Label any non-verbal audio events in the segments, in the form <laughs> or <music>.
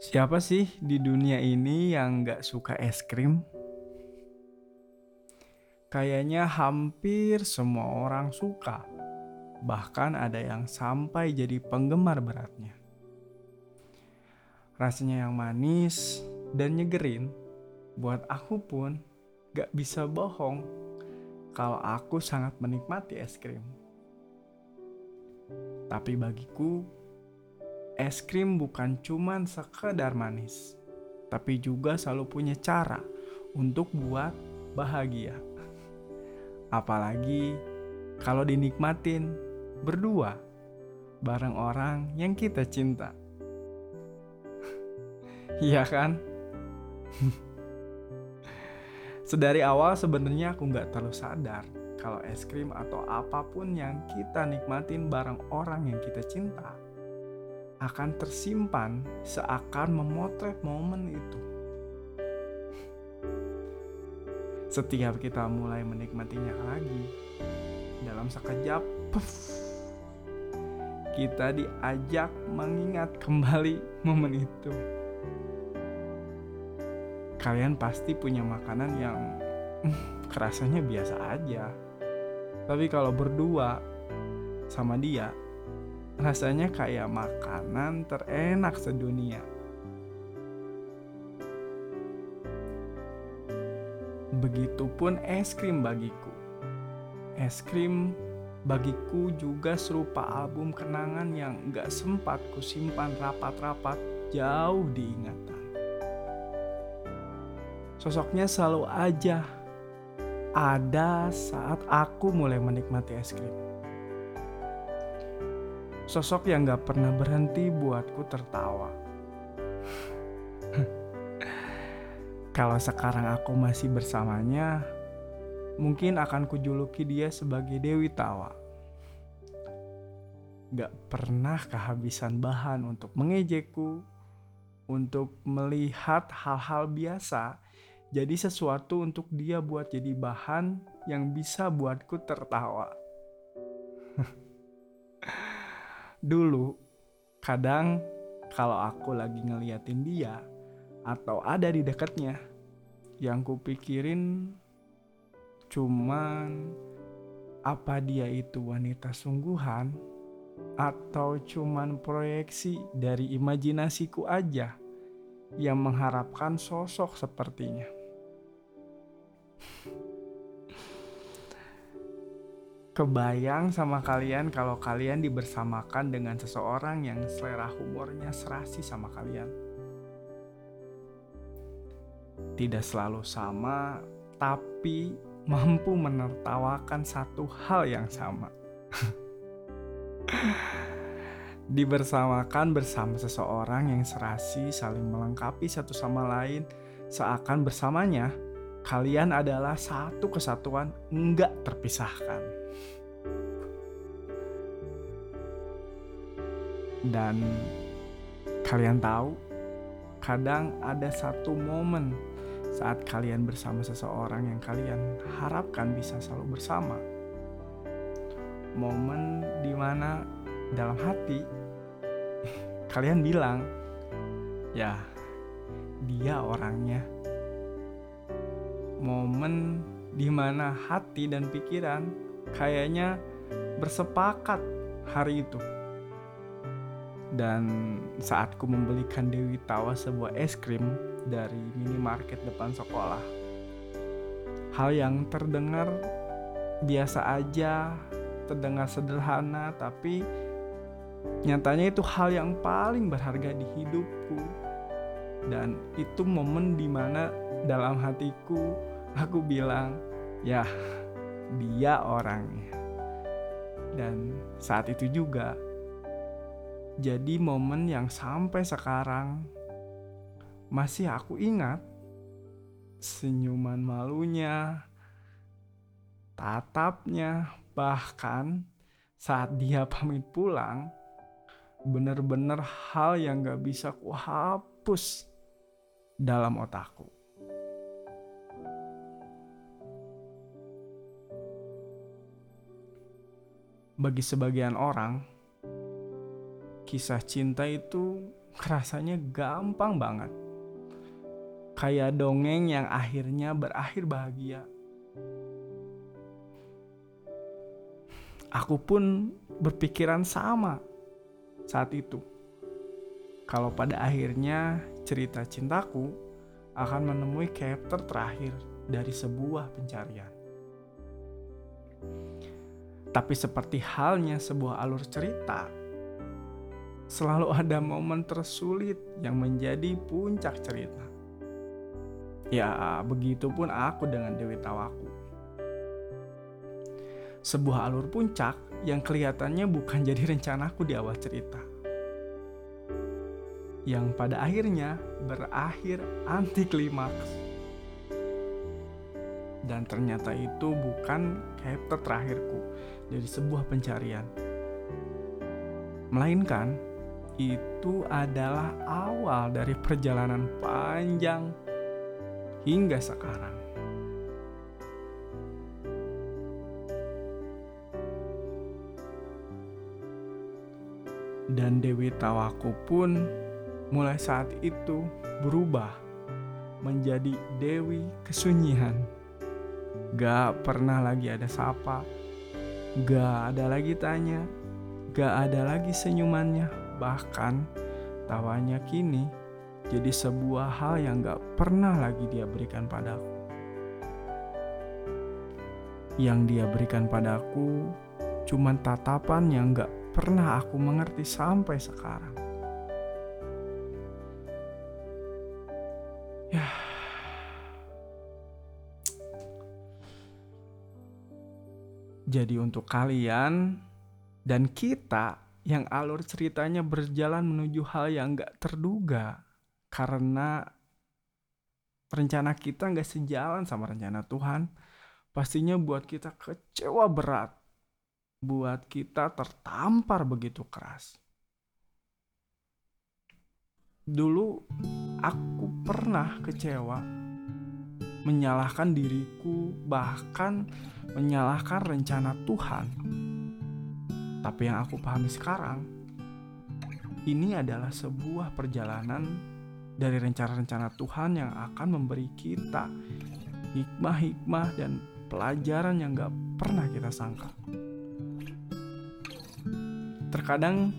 Siapa sih di dunia ini yang gak suka es krim? Kayaknya hampir semua orang suka. Bahkan ada yang sampai jadi penggemar beratnya. Rasanya yang manis dan nyegerin buat aku pun gak bisa bohong kalau aku sangat menikmati es krim. Tapi bagiku, es krim bukan cuman sekedar manis, tapi juga selalu punya cara untuk buat bahagia. Apalagi kalau dinikmatin berdua bareng orang yang kita cinta. <laughs> Iya kan? <laughs> Sedari awal sebenarnya aku nggak terlalu sadar kalau es krim atau apa pun yang kita nikmatin bareng orang yang kita cinta akan tersimpan seakan memotret momen itu. Setiap kita mulai menikmatinya lagi, dalam sekejap, puff, kita diajak mengingat kembali momen itu kalian pasti punya makanan yang <laughs> kerasanya biasa aja. Tapi kalau berdua sama dia, rasanya kayak makanan terenak sedunia. Begitupun es krim bagiku. Es krim bagiku juga serupa album kenangan yang gak sempat kusimpan rapat-rapat jauh diingatan. Sosoknya selalu aja ada saat aku mulai menikmati es krim. Sosok yang gak pernah berhenti buatku tertawa. <laughs> Kalau sekarang aku masih bersamanya, mungkin akan kujuluki dia sebagai Dewi Tawa. Gak pernah kehabisan bahan untuk mengejekku, untuk melihat hal-hal biasa jadi sesuatu untuk dia buat jadi bahan yang bisa buatku tertawa. <laughs> Dulu, kadang kalau aku lagi ngeliatin dia atau ada di dekatnya, yang kupikirin cuman apa dia itu wanita sungguhan atau cuman proyeksi dari imajinasiku aja yang mengharapkan sosok sepertinya. Kebayang sama kalian kalau kalian dibersamakan dengan seseorang yang selera humornya serasi sama kalian. Tidak selalu sama, tapi mampu menertawakan satu hal yang sama. <laughs> Dibersamakan bersama seseorang yang serasi saling melengkapi satu sama lain seakan bersamanya kalian adalah satu kesatuan enggak terpisahkan. Dan kalian tahu, kadang ada satu momen saat kalian bersama seseorang yang kalian harapkan bisa selalu bersama. Momen di mana dalam hati <laughs> kalian bilang, "Ya, dia orangnya." Momen di mana hati dan pikiran kayaknya bersepakat hari itu. Dan saat ku membelikan Dewi Tawa sebuah es krim dari minimarket depan sekolah. Hal yang terdengar biasa aja, terdengar sederhana, tapi nyatanya itu hal yang paling berharga di hidupku. Dan itu momen di mana dalam hatiku aku bilang ya dia orangnya dan saat itu juga jadi momen yang sampai sekarang masih aku ingat senyuman malunya tatapnya bahkan saat dia <laughs> pamit pulang bener-bener hal yang gak bisa ku hapus dalam otakku. Bagi sebagian orang, kisah cinta itu rasanya gampang banget. Kayak dongeng yang akhirnya berakhir bahagia. Aku pun berpikiran sama saat itu. Kalau pada akhirnya cerita cintaku akan menemui chapter terakhir dari sebuah pencarian. Tapi seperti halnya sebuah alur cerita, selalu ada momen tersulit yang menjadi puncak cerita. Ya, begitupun aku dengan Dewi Tawaku. Sebuah alur puncak yang kelihatannya bukan <laughs> jadi rencanaku di awal cerita. Yang pada akhirnya berakhir anti klimaks. Dan ternyata itu bukan chapter terakhirku dari sebuah pencarian. Melainkan itu adalah awal dari perjalanan panjang hingga sekarang. Dan Dewi Tawaku pun mulai saat itu berubah menjadi Dewi Kesunyian. Gak pernah lagi ada sapa, gak ada lagi tanya, gak ada lagi senyumannya, bahkan tawanya kini jadi sebuah hal yang gak pernah lagi dia berikan padaku. Yang dia berikan padaku cuman tatapan yang gak pernah aku mengerti sampai sekarang. Jadi untuk kalian dan kita yang alur ceritanya berjalan menuju hal yang gak terduga. Karena rencana kita gak sejalan sama rencana Tuhan, pastinya buat kita kecewa berat. Buat kita tertampar begitu keras. Dulu aku pernah kecewa, menyalahkan diriku, bahkan menyalahkan rencana Tuhan. Tapi yang aku pahami sekarang, ini adalah sebuah perjalanan dari rencana-rencana Tuhan yang akan memberi kita hikmah-hikmah dan pelajaran yang gak pernah kita sangka. Terkadang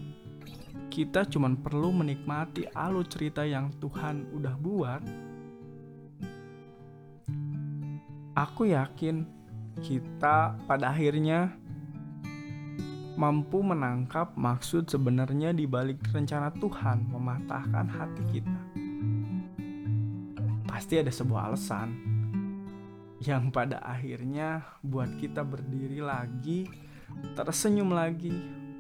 kita cuma perlu menikmati alur cerita yang Tuhan udah buat. Aku yakin kita pada akhirnya mampu menangkap maksud sebenarnya di balik rencana Tuhan mematahkan hati kita. Pasti ada sebuah alasan yang pada akhirnya buat kita berdiri lagi, tersenyum lagi,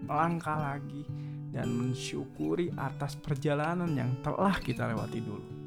melangkah lagi dan mensyukuri atas perjalanan yang telah kita lewati dulu.